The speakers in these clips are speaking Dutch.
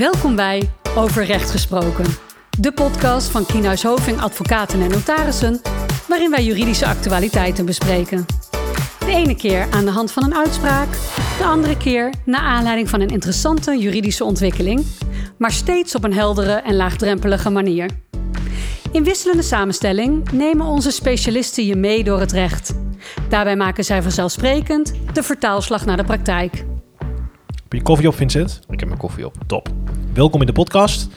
Welkom bij Over Recht Gesproken, de podcast van Kienhuis Hoving Advocaten en Notarissen, waarin wij juridische actualiteiten bespreken. De ene keer aan de hand van een uitspraak, de andere keer naar aanleiding van een interessante juridische ontwikkeling, maar steeds op een heldere en laagdrempelige manier. In wisselende samenstelling nemen onze specialisten je mee door het recht. Daarbij maken zij vanzelfsprekend de vertaalslag naar de praktijk. Heb je koffie op, Vincent? Ik heb mijn koffie op. Top. Welkom in de podcast.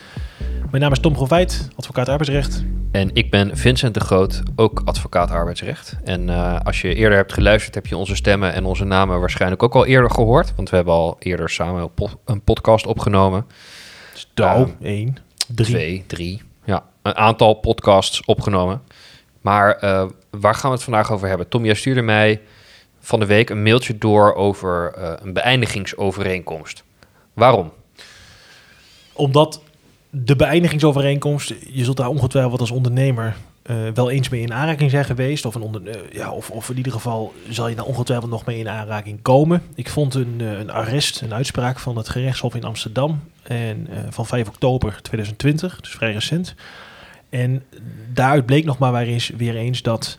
Mijn naam is Tom Profijt, advocaat arbeidsrecht. En ik ben Vincent de Groot, ook advocaat arbeidsrecht. En uh, als je eerder hebt geluisterd, heb je onze stemmen en onze namen waarschijnlijk ook al eerder gehoord. Want we hebben al eerder samen een podcast opgenomen. Nou, uh, één, drie. Twee, drie. Ja, een aantal podcasts opgenomen. Maar uh, waar gaan we het vandaag over hebben? Tom, jij stuurde mij van de week een mailtje door over uh, een beëindigingsovereenkomst. Waarom? Omdat de beëindigingsovereenkomst, je zult daar ongetwijfeld als ondernemer uh, wel eens mee in aanraking zijn geweest. Of, een uh, ja, of, of in ieder geval zal je daar ongetwijfeld nog mee in aanraking komen. Ik vond een, uh, een arrest, een uitspraak van het gerechtshof in Amsterdam en, van 5 oktober 2020, dus vrij recent. En daaruit bleek nog maar weer eens, weer eens dat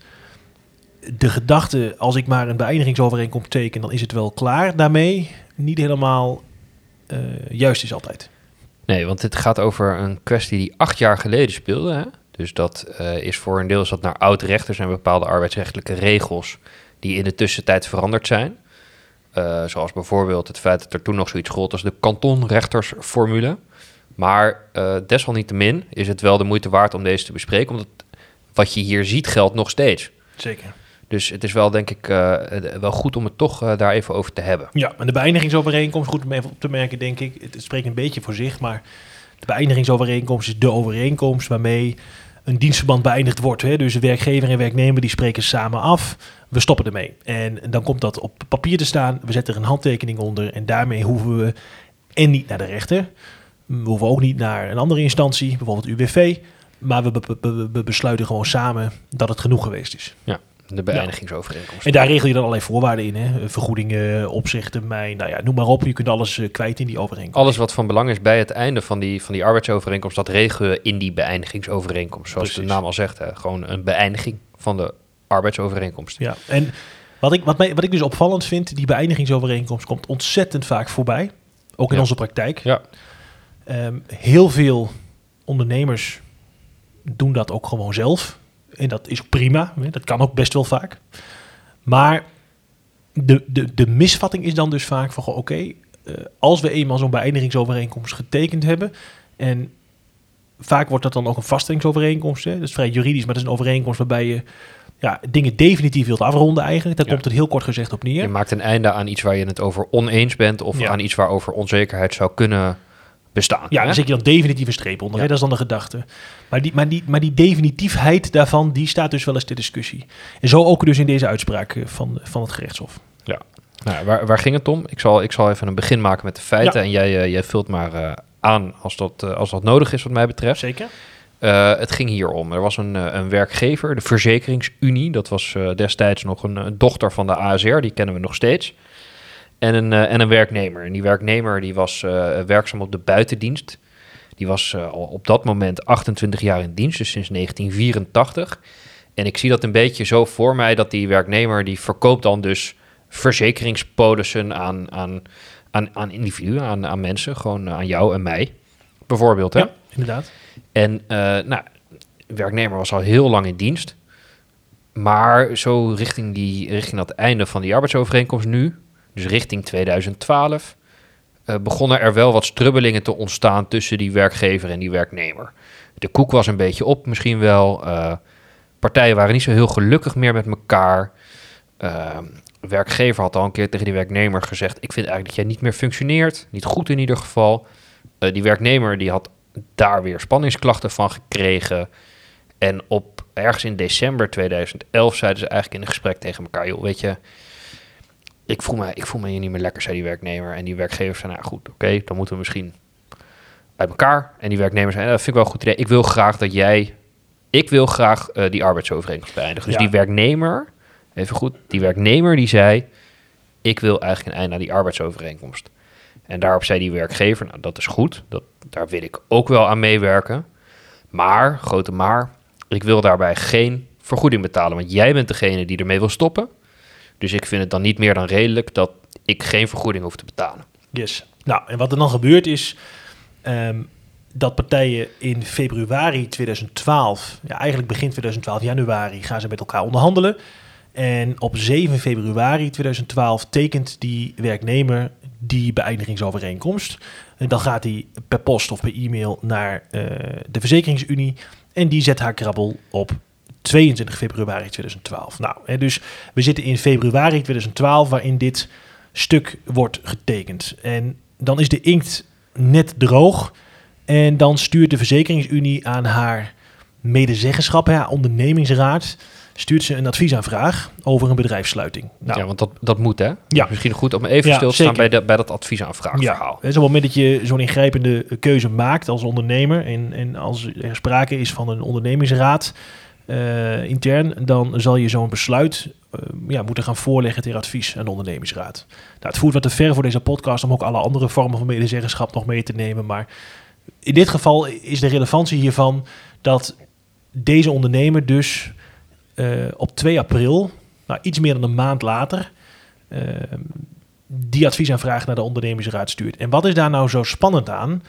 de gedachte, als ik maar een beëindigingsovereenkomst teken, dan is het wel klaar daarmee, niet helemaal juist is altijd. Nee, want dit gaat over een kwestie die acht jaar geleden speelde. Hè? Dus dat uh, is voor een deel dat naar oud recht. Er zijn bepaalde arbeidsrechtelijke regels die in de tussentijd veranderd zijn. Uh, zoals bijvoorbeeld het feit dat er toen nog zoiets gold als de kantonrechtersformule. Maar uh, desalniettemin is het wel de moeite waard om deze te bespreken, omdat wat je hier ziet geldt nog steeds. Zeker. Dus het is wel, denk ik, uh, wel goed om het toch uh, daar even over te hebben. Ja, en de beëindigingsovereenkomst, goed om even op te merken, denk ik. Het, spreekt een beetje voor zich, maar de beëindigingsovereenkomst is de overeenkomst waarmee een dienstverband beëindigd wordt. Hè? Dus de werkgever en werknemer die spreken samen af. We stoppen ermee. En dan komt dat op papier te staan. We zetten er een handtekening onder. En daarmee hoeven we en niet naar de rechter. We hoeven ook niet naar een andere instantie, bijvoorbeeld UWV. Maar we, be be be besluiten gewoon samen dat het genoeg geweest is. Ja. De beëindigingsovereenkomst. En daar regel je dan allerlei voorwaarden in. Hè? Vergoedingen, opzichttermijn, nou ja, noem maar op. Je kunt alles uh, kwijt in die overeenkomst. Alles wat van belang is bij het einde van die, van die arbeidsovereenkomst, dat regelen we in die beëindigingsovereenkomst. Zoals Precies. de naam al zegt, hè? gewoon een beëindiging van de arbeidsovereenkomst. Ja, en wat ik, wat, mij, wat ik dus opvallend vind, die beëindigingsovereenkomst komt ontzettend vaak voorbij. Ook in ja. onze praktijk. Ja. Um, heel veel ondernemers doen dat ook gewoon zelf. En dat is ook prima. Dat kan ook best wel vaak. Maar de, de, de misvatting is dan dus vaak van... oké, okay, uh, als we eenmaal zo'n beëindigingsovereenkomst getekend hebben... en vaak wordt dat dan ook een vaststellingsovereenkomst. Hè? Dat is vrij juridisch, maar dat is een overeenkomst waarbij je... Ja, dingen definitief wilt afronden eigenlijk. Daar ja. komt het heel kort gezegd op neer. Je maakt een einde aan iets waar je het over oneens bent... of ja. aan iets waarover onzekerheid zou kunnen bestaan. Ja, dan zet je dan definitief een streep onder. Ja. Hè? Dat is dan de gedachte. Maar die, maar, die, maar die definitiefheid daarvan, die staat dus wel eens ter discussie. En zo ook dus in deze uitspraak van, van het gerechtshof. Ja. Nou, waar, waar ging het om? Ik zal, ik zal even een begin maken met de feiten. Ja. En jij, uh, jij vult maar uh, aan als dat, uh, als dat nodig is wat mij betreft. Zeker. Het ging hier om. Er was een, een werkgever, de Verzekeringsunie. Dat was destijds nog een, een dochter van de ASR. Die kennen we nog steeds en een, uh, en een werknemer. En die werknemer die was uh, werkzaam op de buitendienst. Die was uh, al op dat moment 28 jaar in dienst, dus sinds 1984. En ik zie dat een beetje zo voor mij dat die werknemer die verkoopt dan dus verzekeringspolissen aan, aan, aan, aan individuen, aan, aan mensen, gewoon aan jou en mij. Bijvoorbeeld, hè? Ja, inderdaad. En nou, de werknemer was al heel lang in dienst. Maar zo richting, die, richting dat einde van die arbeidsovereenkomst nu, dus richting 2012, uh, begonnen er wel wat strubbelingen te ontstaan tussen die werkgever en die werknemer. De koek was een beetje op, misschien wel. Uh, partijen waren niet zo heel gelukkig meer met elkaar. De werkgever had al een keer tegen die werknemer gezegd: Ik vind eigenlijk dat jij niet meer functioneert. Niet goed in ieder geval. Uh, die werknemer die had daar weer spanningsklachten van gekregen. En op ergens in december 2011 zeiden ze eigenlijk in een gesprek tegen elkaar: joh, weet je, ik voel, me, ik voel me hier niet meer lekker, zei die werknemer. En die werkgever zei, nou goed, oké, okay, dan moeten we misschien uit elkaar. En die werknemer zei, dat vind ik wel een goed idee. Ik wil graag dat jij, ik wil graag uh, die arbeidsovereenkomst beëindigen. Dus ja. die werknemer, even goed, die werknemer die zei, ik wil eigenlijk een einde aan die arbeidsovereenkomst. En daarop zei die werkgever, nou dat is goed, dat, daar wil ik ook wel aan meewerken. Maar, grote maar, ik wil daarbij geen vergoeding betalen, want jij bent degene die ermee wil stoppen. Dus ik vind het dan niet meer dan redelijk dat ik geen vergoeding hoef te betalen. Yes. Nou, en wat er dan gebeurt is ehm, dat partijen in februari 2012, ja, eigenlijk begin 2012, januari, gaan ze met elkaar onderhandelen. En op 7 februari 2012 tekent die werknemer die beëindigingsovereenkomst. En dan gaat hij per post of per e-mail naar eh, de Verzekeringsunie. En die zet haar krabbel op 22 februari 2012. Nou, hè, dus we zitten in februari 2012 waarin dit stuk wordt getekend. En dan is de inkt net droog. En dan stuurt de Verzekeringsunie aan haar medezeggenschap, haar ondernemingsraad, stuurt ze een adviesaanvraag over een bedrijfssluiting. Nou, ja, want dat, dat moet hè? Ja. Misschien goed om even Ja, stil te staan bij, de, bij dat adviesaanvraagverhaal. Ja, dus op het moment dat je zo'n ingrijpende keuze maakt als ondernemer en, en als er sprake is van een ondernemingsraad eh, intern, dan zal je zo'n besluit eh, ja, moeten gaan voorleggen ter advies aan de ondernemingsraad. Nou, het voert wat te ver voor deze podcast om ook alle andere vormen van medezeggenschap nog mee te nemen, maar in dit geval is de relevantie hiervan dat deze ondernemer dus eh, op 2 april, nou, iets meer dan een maand later, die adviesaanvraag naar de ondernemingsraad stuurt. En wat is daar nou zo spannend aan?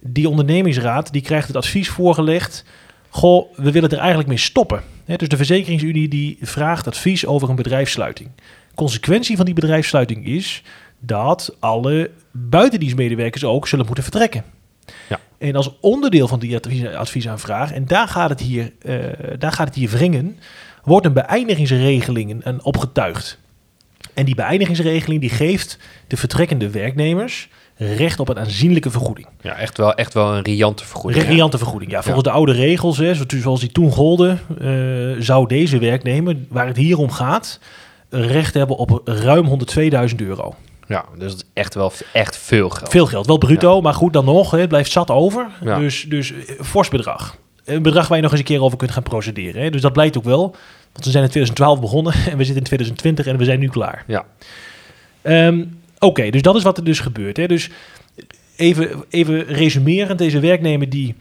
Die ondernemingsraad die krijgt het advies voorgelegd. Goh, we willen er eigenlijk mee stoppen. Hè, dus de Verzekeringsunie die vraagt advies over een bedrijfssluiting. Consequentie van die bedrijfssluiting is dat alle buitendienstmedewerkers ook zullen moeten vertrekken. Ja. En als onderdeel van die advies, adviesaanvraag, en daar gaat het hier, eh, daar gaat het hier wringen, wordt een beëindigingsregeling opgetuigd. En die beëindigingsregeling die geeft de vertrekkende werknemers recht op een aanzienlijke vergoeding. Ja, echt wel, echt wel een riante vergoeding. hè? Riante vergoeding. Ja, volgens de oude regels, hè, zo- zoals die toen golden, eh, zou deze werknemer, waar het hier om gaat, recht hebben op ruim 102.000 euro. Ja, dus dat is echt wel echt veel geld. Veel geld, wel bruto, maar goed dan nog, hè, het blijft zat over. Ja. Dus, dus eh, fors bedrag. Een bedrag waar je nog eens een keer over kunt gaan procederen. Hè. Dus dat blijkt ook wel, want we zijn in 2012 begonnen en we zitten in 2020 en we zijn nu klaar. Ja. Ehm, Oké, dus dat is wat er dus gebeurt. Hè. Dus even, even resumerend, deze werknemer die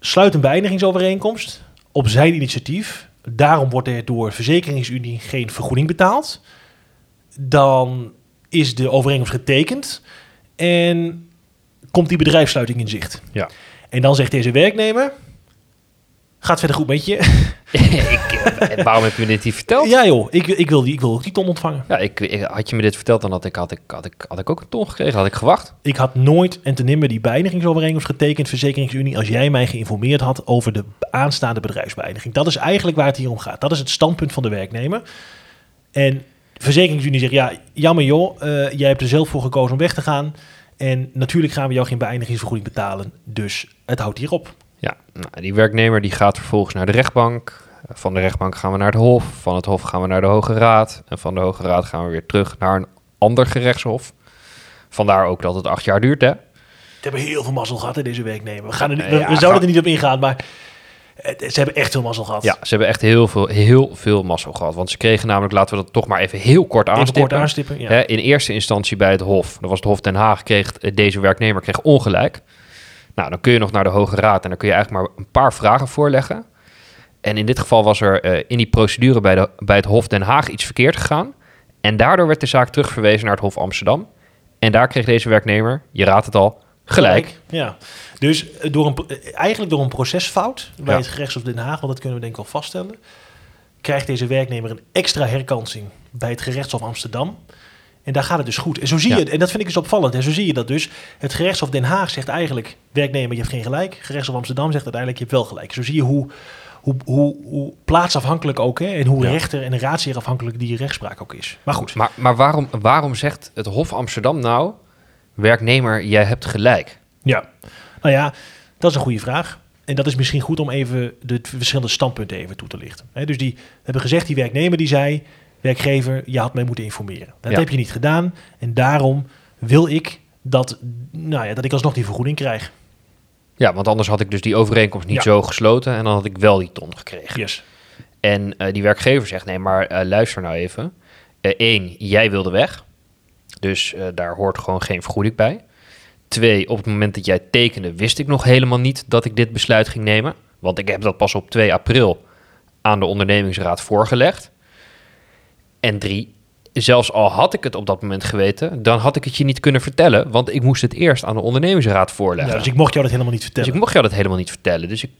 sluit een beëindigingsovereenkomst op zijn initiatief. Daarom wordt er door Verzekeringsunie geen vergoeding betaald. Dan is de overeenkomst getekend en komt die bedrijfssluiting in zicht. Ja. En dan zegt deze werknemer, gaat verder goed met je. ik, eh, waarom heb je me dit niet verteld? ja joh, ik, ik, wil die, ik wil ook die ton ontvangen. Ja, ik, ik- had je me dit verteld, dan had ik, had, ik, had, ik, had ik ook een ton gekregen. Had ik gewacht. Ik had nooit en te nimmer die beëindigingsovereenkomst getekend, Verzekeringsunie, als jij mij geïnformeerd had over de aanstaande bedrijfsbeëindiging. Dat is eigenlijk waar het hier om gaat. Dat is het standpunt van de werknemer. En Verzekeringsunie zegt, ja, jammer joh, eh, jij hebt er zelf voor gekozen om weg te gaan. En natuurlijk gaan we jou geen beëindigingsvergoeding betalen, dus het houdt hier op. Ja, nou, die werknemer die gaat vervolgens naar de rechtbank. Van de rechtbank gaan we naar het hof. Van het hof gaan we naar de Hoge Raad. En van de Hoge Raad gaan we weer terug naar een ander gerechtshof. Vandaar ook dat het acht jaar duurt, hè? Ze hebben heel veel mazzel gehad, hè, deze werknemer. We, gaan er niet, we, ja, we zouden ga- er niet op ingaan, maar ze hebben echt veel mazzel gehad. Ja, ze hebben echt heel veel, heel veel mazzel gehad. Want ze kregen namelijk, laten we dat toch maar even heel kort Even aanstippen. kort aanstippen. Ja. Hè, in eerste instantie bij het Hof, dat was het Hof Den Haag, kreeg deze werknemer kreeg ongelijk. Nou, dan kun je nog naar de Hoge Raad en dan kun je eigenlijk maar een paar vragen voorleggen. En in dit geval was er eh, in die procedure bij, de, bij het Hof Den Haag iets verkeerd gegaan. En daardoor werd de zaak terugverwezen naar het Hof Amsterdam. En daar kreeg deze werknemer, je raadt het al, gelijk. Ja, dus eh, door een, eh, eigenlijk door een procesfout bij Ja. het gerechtshof Den Haag, want dat kunnen we denk ik wel vaststellen, krijgt deze werknemer een extra herkansing bij het gerechtshof Amsterdam. En daar gaat het dus goed. En zo zie Ja. je, en dat vind ik dus opvallend, en zo zie je dat dus. Het gerechtshof Den Haag zegt eigenlijk, werknemer, je hebt geen gelijk. Gerechtshof Amsterdam zegt uiteindelijk, je hebt wel gelijk. Zo zie je hoe, hoe, hoe, hoe plaatsafhankelijk ook, hè, en hoe Ja. rechter en raadsheer afhankelijk die rechtspraak ook is. Maar goed, Maar, maar waarom, waarom zegt het Hof Amsterdam nou, werknemer, jij hebt gelijk? Ja, nou ja, dat is een goede vraag. En dat is misschien goed om even de verschillende standpunten even toe te lichten. Hè, dus die hebben gezegd, die werknemer die zei, werkgever, je had mij moeten informeren. Dat Ja. heb je niet gedaan en daarom wil ik dat, nou ja, dat ik alsnog die vergoeding krijg. Ja, want anders had ik dus die overeenkomst niet Ja. zo gesloten en dan had ik wel die ton gekregen. Yes. En eh, die werkgever zegt, nee, maar eh, luister nou even. Eén, jij wilde weg. Dus eh, daar hoort gewoon geen vergoeding bij. Twee, op het moment dat jij tekende, wist ik nog helemaal niet dat ik dit besluit ging nemen. Want ik heb dat pas op 2 april aan de ondernemingsraad voorgelegd. En drie, zelfs al had ik het op dat moment geweten, dan had ik het je niet kunnen vertellen. Want ik moest het eerst aan de ondernemingsraad voorleggen. Ja, dus ik mocht jou dat helemaal niet vertellen. Dus ik mocht jou dat helemaal niet vertellen. Dus ik,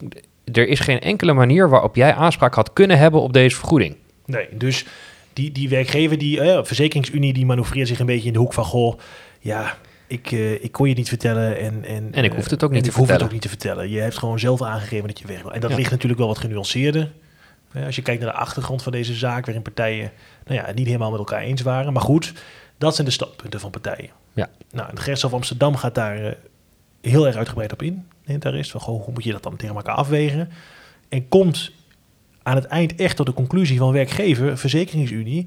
er is geen enkele manier waarop jij aanspraak had kunnen hebben op deze vergoeding. Nee, dus die, die werkgever, die eh, verzekeringsunie, die manoeuvreert zich een beetje in de hoek van... Goh, ja, ik, eh, ik kon je niet vertellen en... En, En ik eh, hoef het ook niet en te hoef het vertellen. ook niet te vertellen. Je hebt gewoon zelf aangegeven dat je weg wil. En dat Ja. ligt natuurlijk wel wat genuanceerder. Als je kijkt naar de achtergrond van deze zaak... waarin partijen nou ja, het niet helemaal met elkaar eens waren. Maar goed, dat zijn de standpunten van partijen. Ja. Nou, het gerechtshof Amsterdam gaat daar eh, heel erg uitgebreid op in. Daar is van, goh, hoe moet je dat dan tegen elkaar afwegen? En komt aan het eind echt tot de conclusie van werkgever, verzekeringsunie.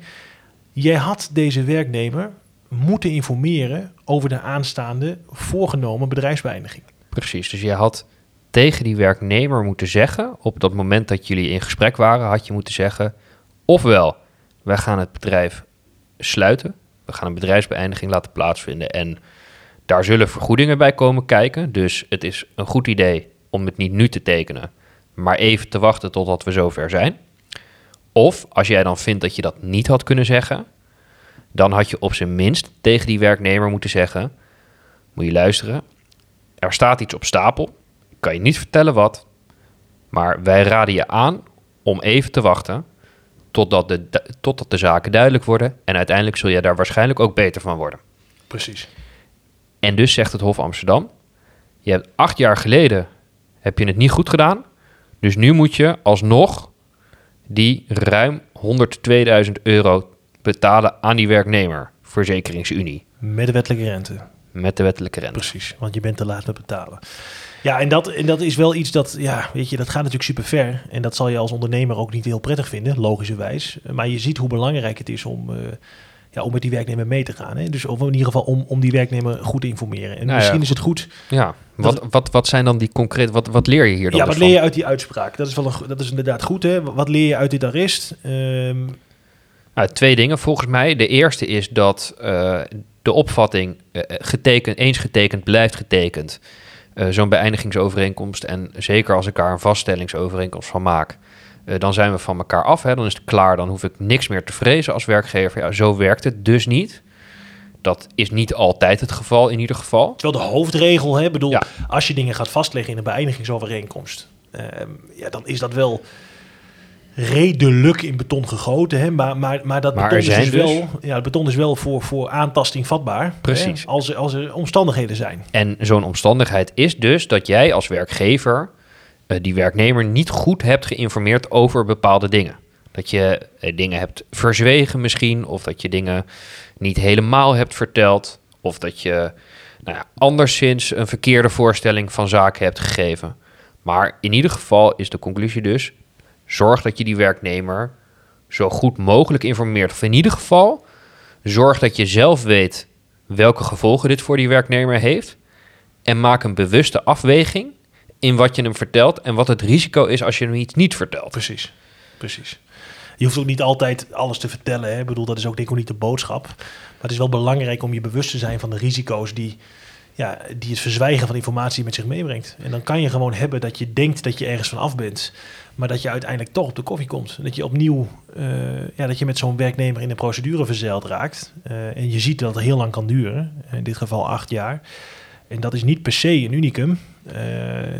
Jij had deze werknemer moeten informeren over de aanstaande voorgenomen bedrijfsbeëindiging. Precies, dus jij had tegen die werknemer moeten zeggen, op dat moment dat jullie in gesprek waren, had je moeten zeggen, ofwel, wij gaan het bedrijf sluiten, we gaan een bedrijfsbeëindiging laten plaatsvinden en daar zullen vergoedingen bij komen kijken. Dus het is een goed idee om het niet nu te tekenen, maar even te wachten totdat we zover zijn. Of als jij dan vindt dat je dat niet had kunnen zeggen, dan had je op zijn minst tegen die werknemer moeten zeggen: Moet je luisteren, er staat iets op stapel. Ik kan je niet vertellen wat, maar wij raden je aan om even te wachten totdat de, totdat de zaken duidelijk worden. En uiteindelijk zul je daar waarschijnlijk ook beter van worden. Precies. En dus zegt het Hof Amsterdam: Je hebt acht jaar geleden heb je het niet goed gedaan. Dus nu moet je alsnog die ruim 102.000 euro betalen aan die werknemer, Verzekeringsunie, Met de wettelijke rente. Met de wettelijke rente. Precies, want je bent te laat met betalen. Ja, en dat, en dat is wel iets dat, ja, weet je, dat gaat natuurlijk super ver. En dat zal je als ondernemer ook niet heel prettig vinden, logischerwijs. Maar je ziet hoe belangrijk het is om, eh, ja, om met die werknemer mee te gaan. Hè? Dus of in ieder geval om, om die werknemer goed te informeren. En Nou misschien ja, is het goed. Ja, wat, wat, wat zijn dan die concreet, wat, wat leer je hier dan Ja, dus wat van? leer je uit die uitspraak? Dat is, wel een, dat is inderdaad goed, hè? Wat leer je uit dit arrest? Ehm, Nou, twee dingen volgens mij. De eerste is dat eh, de opvatting eh, getekend, eens getekend blijft getekend. Eh, Zo'n beëindigingsovereenkomst en zeker als ik daar een vaststellingsovereenkomst van maak, eh, dan zijn we van elkaar af. Hè? Dan is het klaar, dan hoef ik niks meer te vrezen als werkgever. Ja, zo werkt het dus niet. Dat is niet altijd het geval in ieder geval. Wel de hoofdregel, hè? Bedoel, Ja. als je dingen gaat vastleggen in een beëindigingsovereenkomst, ehm, ja, dan is dat wel redelijk in beton gegoten, hè? Maar, maar, maar dat Maar beton is dus dus- wel, ja, het beton is wel voor, voor aantasting vatbaar. Precies. Hè? Als, er, als er omstandigheden zijn. En zo'n omstandigheid is dus dat jij als werkgever eh, die werknemer niet goed hebt geïnformeerd over bepaalde dingen. Dat je eh, dingen hebt verzwegen misschien, of dat je dingen niet helemaal hebt verteld, of dat je nou ja, anderszins een verkeerde voorstelling van zaken hebt gegeven. Maar in ieder geval is de conclusie dus: zorg dat je die werknemer zo goed mogelijk informeert. Of in ieder geval zorg dat je zelf weet welke gevolgen dit voor die werknemer heeft. En maak een bewuste afweging in wat je hem vertelt en wat het risico is als je hem iets niet vertelt. Precies, precies. Je hoeft ook niet altijd alles te vertellen. Hè? Ik bedoel, dat is ook denk ik ook niet de boodschap. Maar het is wel belangrijk om je bewust te zijn van de risico's die, ja, die het verzwijgen van informatie met zich meebrengt. En dan kan je gewoon hebben dat je denkt dat je ergens van af bent, maar dat je uiteindelijk toch op de koffie komt. Dat je opnieuw, eh, ja, dat je met zo'n werknemer in een procedure verzeild raakt. Eh, en je ziet dat het heel lang kan duren, in dit geval acht jaar. En dat is niet per se een unicum, eh,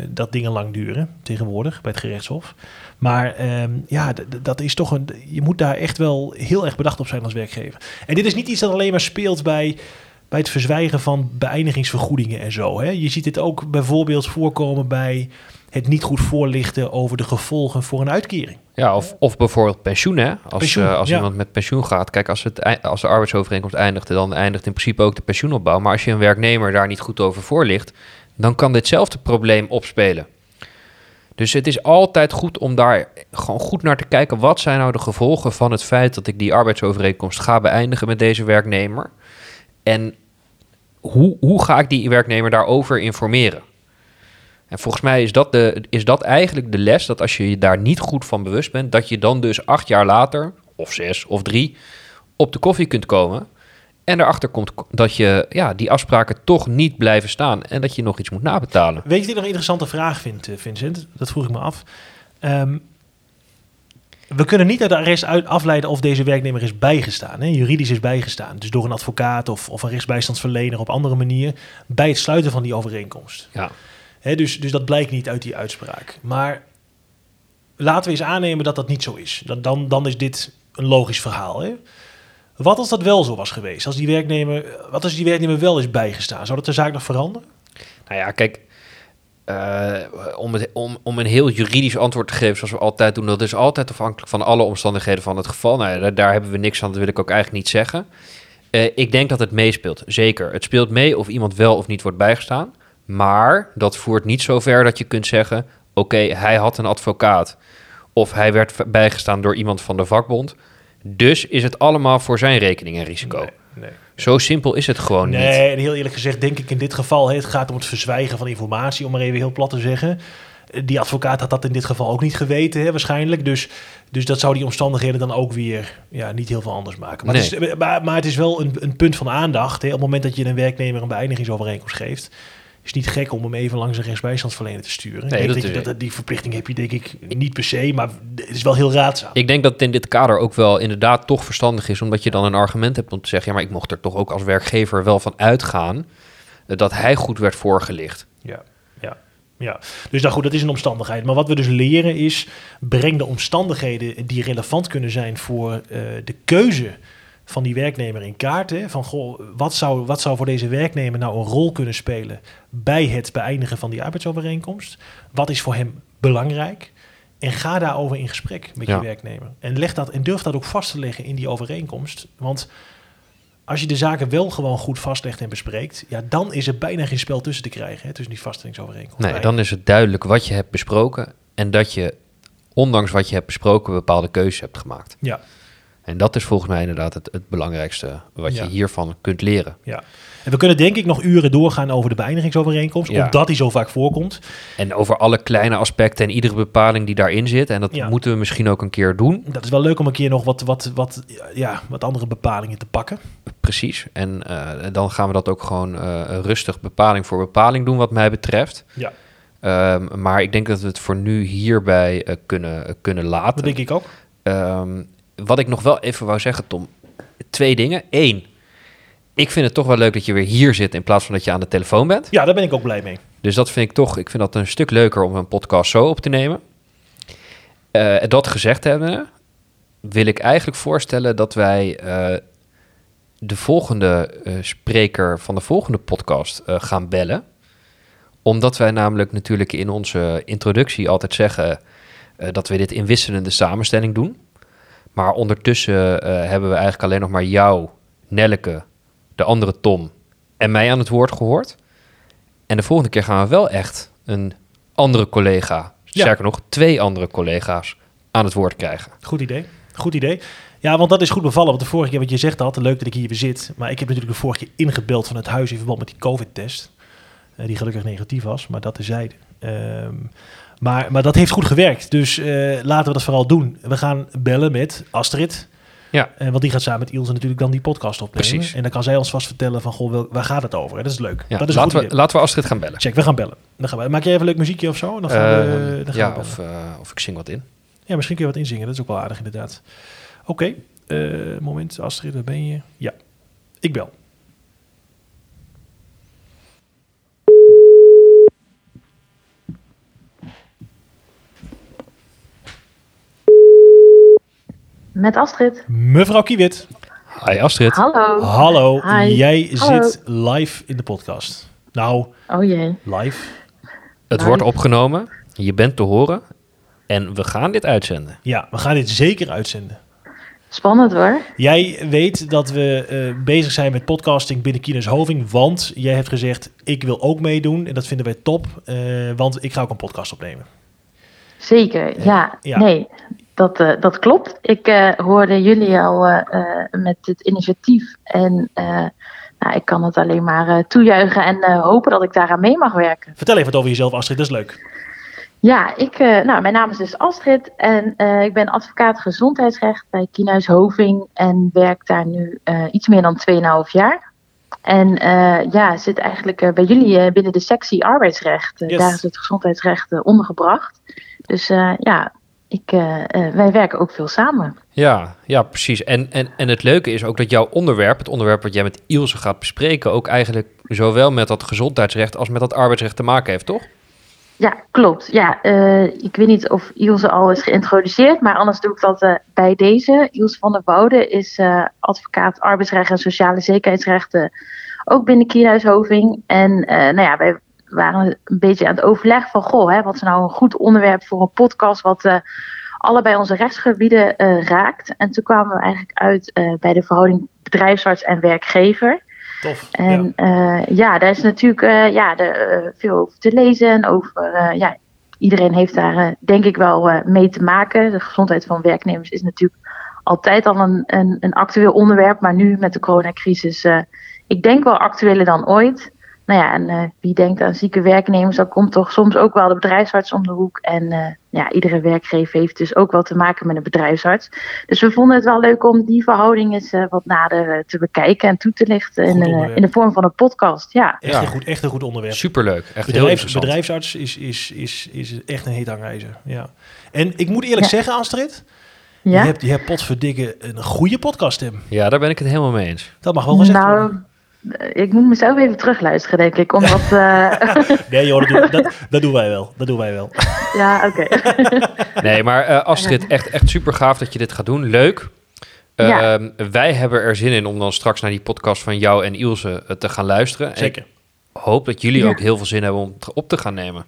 dat dingen lang duren tegenwoordig bij het gerechtshof. Maar ehm, ja, dat is toch een. Je moet daar echt wel heel erg bedacht op zijn als werkgever. En dit is niet iets dat alleen maar speelt bij, bij het verzwijgen van beëindigingsvergoedingen en zo. Hè. Je ziet dit ook bijvoorbeeld voorkomen bij het niet goed voorlichten over de gevolgen voor een uitkering. Ja, of, of bijvoorbeeld pensioen, hè? Als, Pensioen, eh, als ja. iemand met pensioen gaat. Kijk, als, het, als de arbeidsovereenkomst eindigt, dan eindigt in principe ook de pensioenopbouw. Maar als je een werknemer daar niet goed over voorlicht, dan kan ditzelfde probleem opspelen. Dus het is altijd goed om daar gewoon goed naar te kijken. Wat zijn nou de gevolgen van het feit dat ik die arbeidsovereenkomst ga beëindigen met deze werknemer? En hoe, hoe ga ik die werknemer daarover informeren? En volgens mij is dat, de, is dat eigenlijk de les, dat als je je daar niet goed van bewust bent, dat je dan dus acht jaar later, of zes of drie, op de koffie kunt komen En erachter komt dat je ja, die afspraken toch niet blijven staan en dat je nog iets moet nabetalen. Weet je ik nog een interessante vraag vind, eh, Vincent? Dat vroeg ik me af. Ehm, we kunnen niet uit de arrest uit afleiden of deze werknemer is bijgestaan. Hè? Juridisch is bijgestaan. Dus door een advocaat of, of een rechtsbijstandsverlener op andere manier. bij het sluiten van die overeenkomst. Ja. Hè, dus, dus dat blijkt niet uit die uitspraak. Maar laten we eens aannemen dat dat niet zo is. Dan, dan, dan is dit een logisch verhaal. Hè? Wat als dat wel zo was geweest? Als die werknemer, wat als die werknemer wel is bijgestaan? Zou dat de zaak nog veranderen? Nou ja, kijk, eh, om, om, om een heel juridisch antwoord te geven zoals we altijd doen, dat is altijd afhankelijk van alle omstandigheden van het geval. Nou daar, daar hebben we niks aan, dat wil ik ook eigenlijk niet zeggen. Eh, ik denk dat het meespeelt, zeker. Het speelt mee of iemand wel of niet wordt bijgestaan. Maar dat voert niet zo ver dat je kunt zeggen, oké, hij had een advocaat. Of hij werd bijgestaan door iemand van de vakbond. Dus is het allemaal voor zijn rekening en risico. Nee. Zo simpel is het gewoon niet. Nee, en heel eerlijk gezegd denk ik in dit geval... het gaat om het verzwijgen van informatie, om maar even heel plat te zeggen. Eh, Die advocaat had dat in dit geval ook niet geweten, hè, waarschijnlijk. Dus, dus dat zou die omstandigheden dan ook weer ja, niet heel veel anders maken. Maar, het, is, eh, maar, maar het is wel een, een punt van aandacht. Hè. Op het moment dat je een werknemer een beëindigingsovereenkomst geeft... is niet gek om hem even langs een rechtsbijstandsverlener te sturen. Ik denk dat, die verplichting heb je denk ik niet per se, maar het is wel heel raadzaam. Ik denk dat het in dit kader ook wel inderdaad toch verstandig is, omdat je dan een argument hebt om te zeggen, ja, maar ik mocht er toch ook als werkgever wel van uitgaan eh, dat hij goed werd voorgelicht. Ja, ja, ja. Dus nou goed, dat is een omstandigheid. Maar wat we dus leren is, breng de omstandigheden die relevant kunnen zijn voor eh, de keuze van die werknemer in kaart. Hè? Van, goh, wat zou, wat zou voor deze werknemer nou een rol kunnen spelen bij het beëindigen van die arbeidsovereenkomst? Wat is voor hem belangrijk? En ga daarover in gesprek met Ja. je werknemer. En, leg dat, en durf dat ook vast te leggen in die overeenkomst. Want als je de zaken wel gewoon goed vastlegt en bespreekt, ja, dan is er bijna geen spel tussen te krijgen hè, tussen die vaststellingsovereenkomst. Nee, dan is het duidelijk wat je hebt besproken en dat je, ondanks wat je hebt besproken, bepaalde keuzes hebt gemaakt. Ja, En dat is volgens mij inderdaad het, het belangrijkste wat Ja. je hiervan kunt leren. ja. En we kunnen denk ik nog uren doorgaan over de beëindigingsovereenkomst, Ja. omdat die zo vaak voorkomt. En over alle kleine aspecten en iedere bepaling die daarin zit. En dat Ja. moeten we misschien ook een keer doen. Dat is wel leuk om een keer nog wat, wat, wat, ja, wat andere bepalingen te pakken. Precies. En eh, dan gaan we dat ook gewoon eh, rustig bepaling voor bepaling doen, wat mij betreft. Ja, Ehm, maar ik denk dat we het voor nu hierbij eh, kunnen, kunnen laten. dat denk ik ook. Ehm, wat ik nog wel even wou zeggen, Tom. Twee dingen. Eén, ik vind het toch wel leuk dat je weer hier zit in plaats van dat je aan de telefoon bent. Ja, daar ben ik ook blij mee. Dus dat vind ik toch, ik vind dat een stuk leuker om een podcast zo op te nemen. Eh, dat gezegd hebben, wil ik eigenlijk voorstellen dat wij eh, de volgende eh, spreker van de volgende podcast gaan bellen. Omdat wij namelijk natuurlijk in onze introductie altijd zeggen dat we dit in wisselende samenstelling doen. Maar ondertussen eh, hebben we eigenlijk alleen nog maar jou, Nelleke, de andere Tom en mij aan het woord gehoord. En de volgende keer gaan we wel echt een andere collega, Ja. sterker nog, twee andere collega's aan het woord krijgen. Goed idee. Goed idee. Ja, want dat is goed bevallen. Want de vorige keer wat je zegt had, leuk dat ik hier weer zit. Maar ik heb natuurlijk de vorige keer ingebeld van het huis in verband met die COVID-test. eh, die gelukkig negatief was, maar dat terzijde. Ehm maar, maar dat heeft goed gewerkt. Dus eh, laten we dat vooral doen. We gaan bellen met Astrid. Ja. Eh, want die gaat samen met Ilse natuurlijk dan die podcast opnemen. Precies. En dan kan zij ons vast vertellen van, goh, waar gaat het over? hè? Dat is leuk. Ja, dat is laten, we, laten we Astrid gaan bellen. Check, we gaan bellen. Dan gaan we, maak jij even een leuk muziekje of zo? Dan gaan we, Ehm, dan gaan we ja, bellen. of, eh, of ik zing wat in. Ja, misschien kun je wat inzingen. Dat is ook wel aardig inderdaad. Oké, moment. Astrid, waar ben je? Ja, ik bel. Met Astrid. Mevrouw Kiewit. Hi Astrid. Hallo. Hallo, Hi. jij Hallo. zit live in de podcast. Nou, Oh jee. live. Het wordt opgenomen, je bent te horen en we gaan dit uitzenden. Ja, we gaan dit zeker uitzenden. Spannend hoor. Jij weet dat we eh, bezig zijn met podcasting binnen Kines Hoving, want jij hebt gezegd, ik wil ook meedoen en dat vinden wij top, eh, want ik ga ook een podcast opnemen. Zeker, ja. ja. Nee, dat, eh, dat klopt. Ik eh, hoorde jullie al eh, met het initiatief. En nou, ik kan het alleen maar toejuichen en hopen dat ik daaraan mee mag werken. Vertel even wat over jezelf, Astrid, dat is leuk. Ja, ik, nou, mijn naam is dus Astrid en ik ben advocaat gezondheidsrecht bij Kienhuis Hoving en werk daar nu iets meer dan 2,5 jaar. En ja, zit eigenlijk bij jullie binnen de sectie arbeidsrecht. Yes. Daar is het gezondheidsrecht ondergebracht. Dus ja, ik, eh, eh, wij werken ook veel samen. Ja, ja precies. En, en, en het leuke is ook dat jouw onderwerp, het onderwerp wat jij met Ilse gaat bespreken, ook eigenlijk zowel met dat gezondheidsrecht als met dat arbeidsrecht te maken heeft, toch? Ja, klopt. Ja, eh, ik weet niet of Ilse al is geïntroduceerd, maar anders doe ik dat bij deze. Ilse van der Woude is advocaat arbeidsrecht en sociale zekerheidsrechten, ook binnen Kielhuishoving. En nou ja, wij waren een beetje aan het overleg van, goh, hè, wat is nou een goed onderwerp voor een podcast wat eh, allebei onze rechtsgebieden eh, raakt. En toen kwamen we eigenlijk uit eh, bij de verhouding bedrijfsarts en werkgever. Tof. En ja, ja daar is natuurlijk ja, er, veel over te lezen. En over, ja, iedereen heeft daar denk ik wel mee te maken. De gezondheid van werknemers is natuurlijk altijd al een, een, een actueel onderwerp. Maar nu met de coronacrisis, ik denk wel actueler dan ooit. Nou ja, en eh, wie denkt aan zieke werknemers, dan komt toch soms ook wel de bedrijfsarts om de hoek. En eh, ja, iedere werkgever heeft dus ook wel te maken met een bedrijfsarts. Dus we vonden het wel leuk om die verhouding eens eh, wat nader te bekijken en toe te lichten in, eh, in de vorm van een podcast. Ja, Echt, Ja. een goed, echt een goed onderwerp. Superleuk. Echt heel Bedrijfs, interessant. bedrijfsarts is, is, is, is echt een heet hangijzer. Ja. En ik moet eerlijk Ja. zeggen, Astrid, ja? je hebt, je hebt potverdikke een goede podcaststem. Ja, daar ben ik het helemaal mee eens. Dat mag wel gezegd worden. nou, eh, ik moet mezelf even terugluisteren, denk ik. Omdat, eh, Nee joh, dat, doen- dat, dat doen wij wel. Dat doen wij wel. ja, oké. Nee, maar eh, Astrid, echt, echt super gaaf dat je dit gaat doen. Leuk. Ja. Ehm, wij hebben er zin in om dan straks naar die podcast van jou en Ilse eh, te gaan luisteren. En Zeker. ik hoop dat jullie Ja. ook heel veel zin hebben om het op te gaan nemen.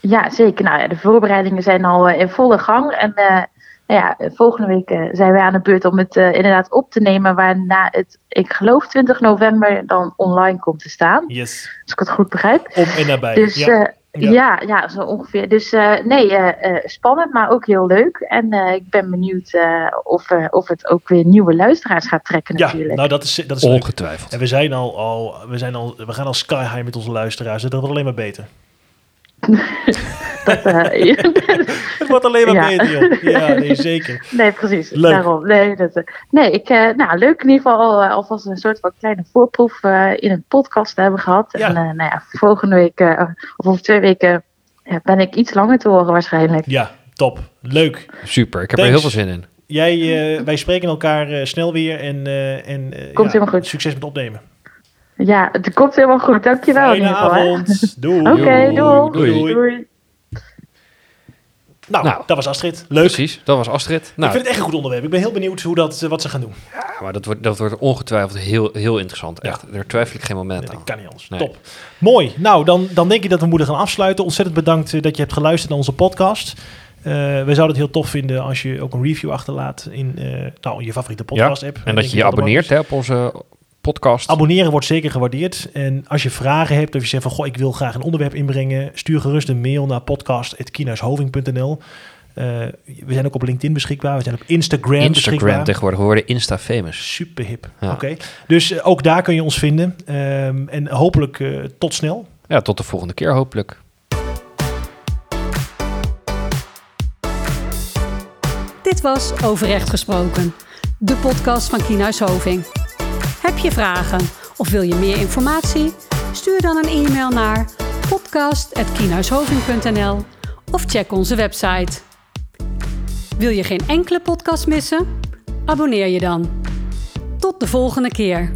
Ja, zeker. Nou ja, de voorbereidingen zijn al in volle gang. En eh, nou ja, eh, volgende week eh, zijn wij aan de beurt om het eh, inderdaad op te nemen. Waarna het, ik geloof 20 november, dan online komt te staan. Yes. Als ik het goed begrijp. Om en nabij. Dus ja. ja, Ja. ja. ja, zo ongeveer. Dus eh, nee, eh, eh, spannend, maar ook heel leuk. En eh, ik ben benieuwd eh, of, eh, of het ook weer nieuwe luisteraars gaat trekken ja, natuurlijk. nou dat is, dat is leuk. Ongetwijfeld. En we zijn al, al, we zijn al, we gaan al sky high met onze luisteraars. Dat wordt alleen maar beter. Dat, eh, Het wordt alleen maar Ja. beter, joh. Ja, nee, zeker. nee, precies. Leuk. Daarom. Nee, dat, eh, nee ik, eh, nou, leuk in ieder geval al, alvast een soort van kleine voorproef eh, in een podcast te hebben gehad. Ja. En eh, nou ja, volgende week, eh, of over twee weken, ben ik iets langer te horen waarschijnlijk. Ja, top. Leuk. Super, ik heb Thanks. er heel veel zin in. Jij, eh, wij spreken elkaar eh, snel weer en, eh, en eh, Komt helemaal goed. succes met opnemen. Ja, het komt helemaal goed. Dankjewel in Fijne ieder geval. hè. avond. Doei. Oké, Doei. doei. Doei. doei. Nou, Nou. dat was Astrid. Leuk. Precies, dat was Astrid. Ik Nou, vind het echt een goed onderwerp. Ik ben heel benieuwd hoe dat, eh, wat ze gaan doen. ja, maar dat wordt, dat wordt ongetwijfeld heel, heel interessant. Ja. Echt, daar twijfel ik geen moment Nee, aan. dat kan niet anders. Nee. Top. Mooi. Nou, dan, dan denk ik dat we moeten gaan afsluiten. Ontzettend bedankt eh, dat je hebt geluisterd naar onze podcast. Eh, we zouden het heel tof vinden als je ook een review achterlaat in eh, nou, je favoriete podcast-app. En dat je je abonneert hè, op onze podcast. Abonneren wordt zeker gewaardeerd. En als je vragen hebt of je zegt van... Goh, ik wil graag een onderwerp inbrengen... stuur gerust een mail naar podcast.kienhuishoving.nl Eh, We zijn ook op LinkedIn beschikbaar. We zijn op Instagram, Instagram beschikbaar. tegenwoordig. We worden Insta-famous. Super hip. Ja. Oké. Dus eh, ook daar kun je ons vinden. Ehm, en hopelijk eh, tot snel. Ja, tot de volgende keer hopelijk. Dit was Overrecht Gesproken, de podcast van Kienhuis Hoving. Heb je vragen of wil je meer informatie? Stuur dan een e-mail naar podcast.kienhuishoving.nl of check onze website. Wil je geen enkele podcast missen? Abonneer je dan. Tot de volgende keer.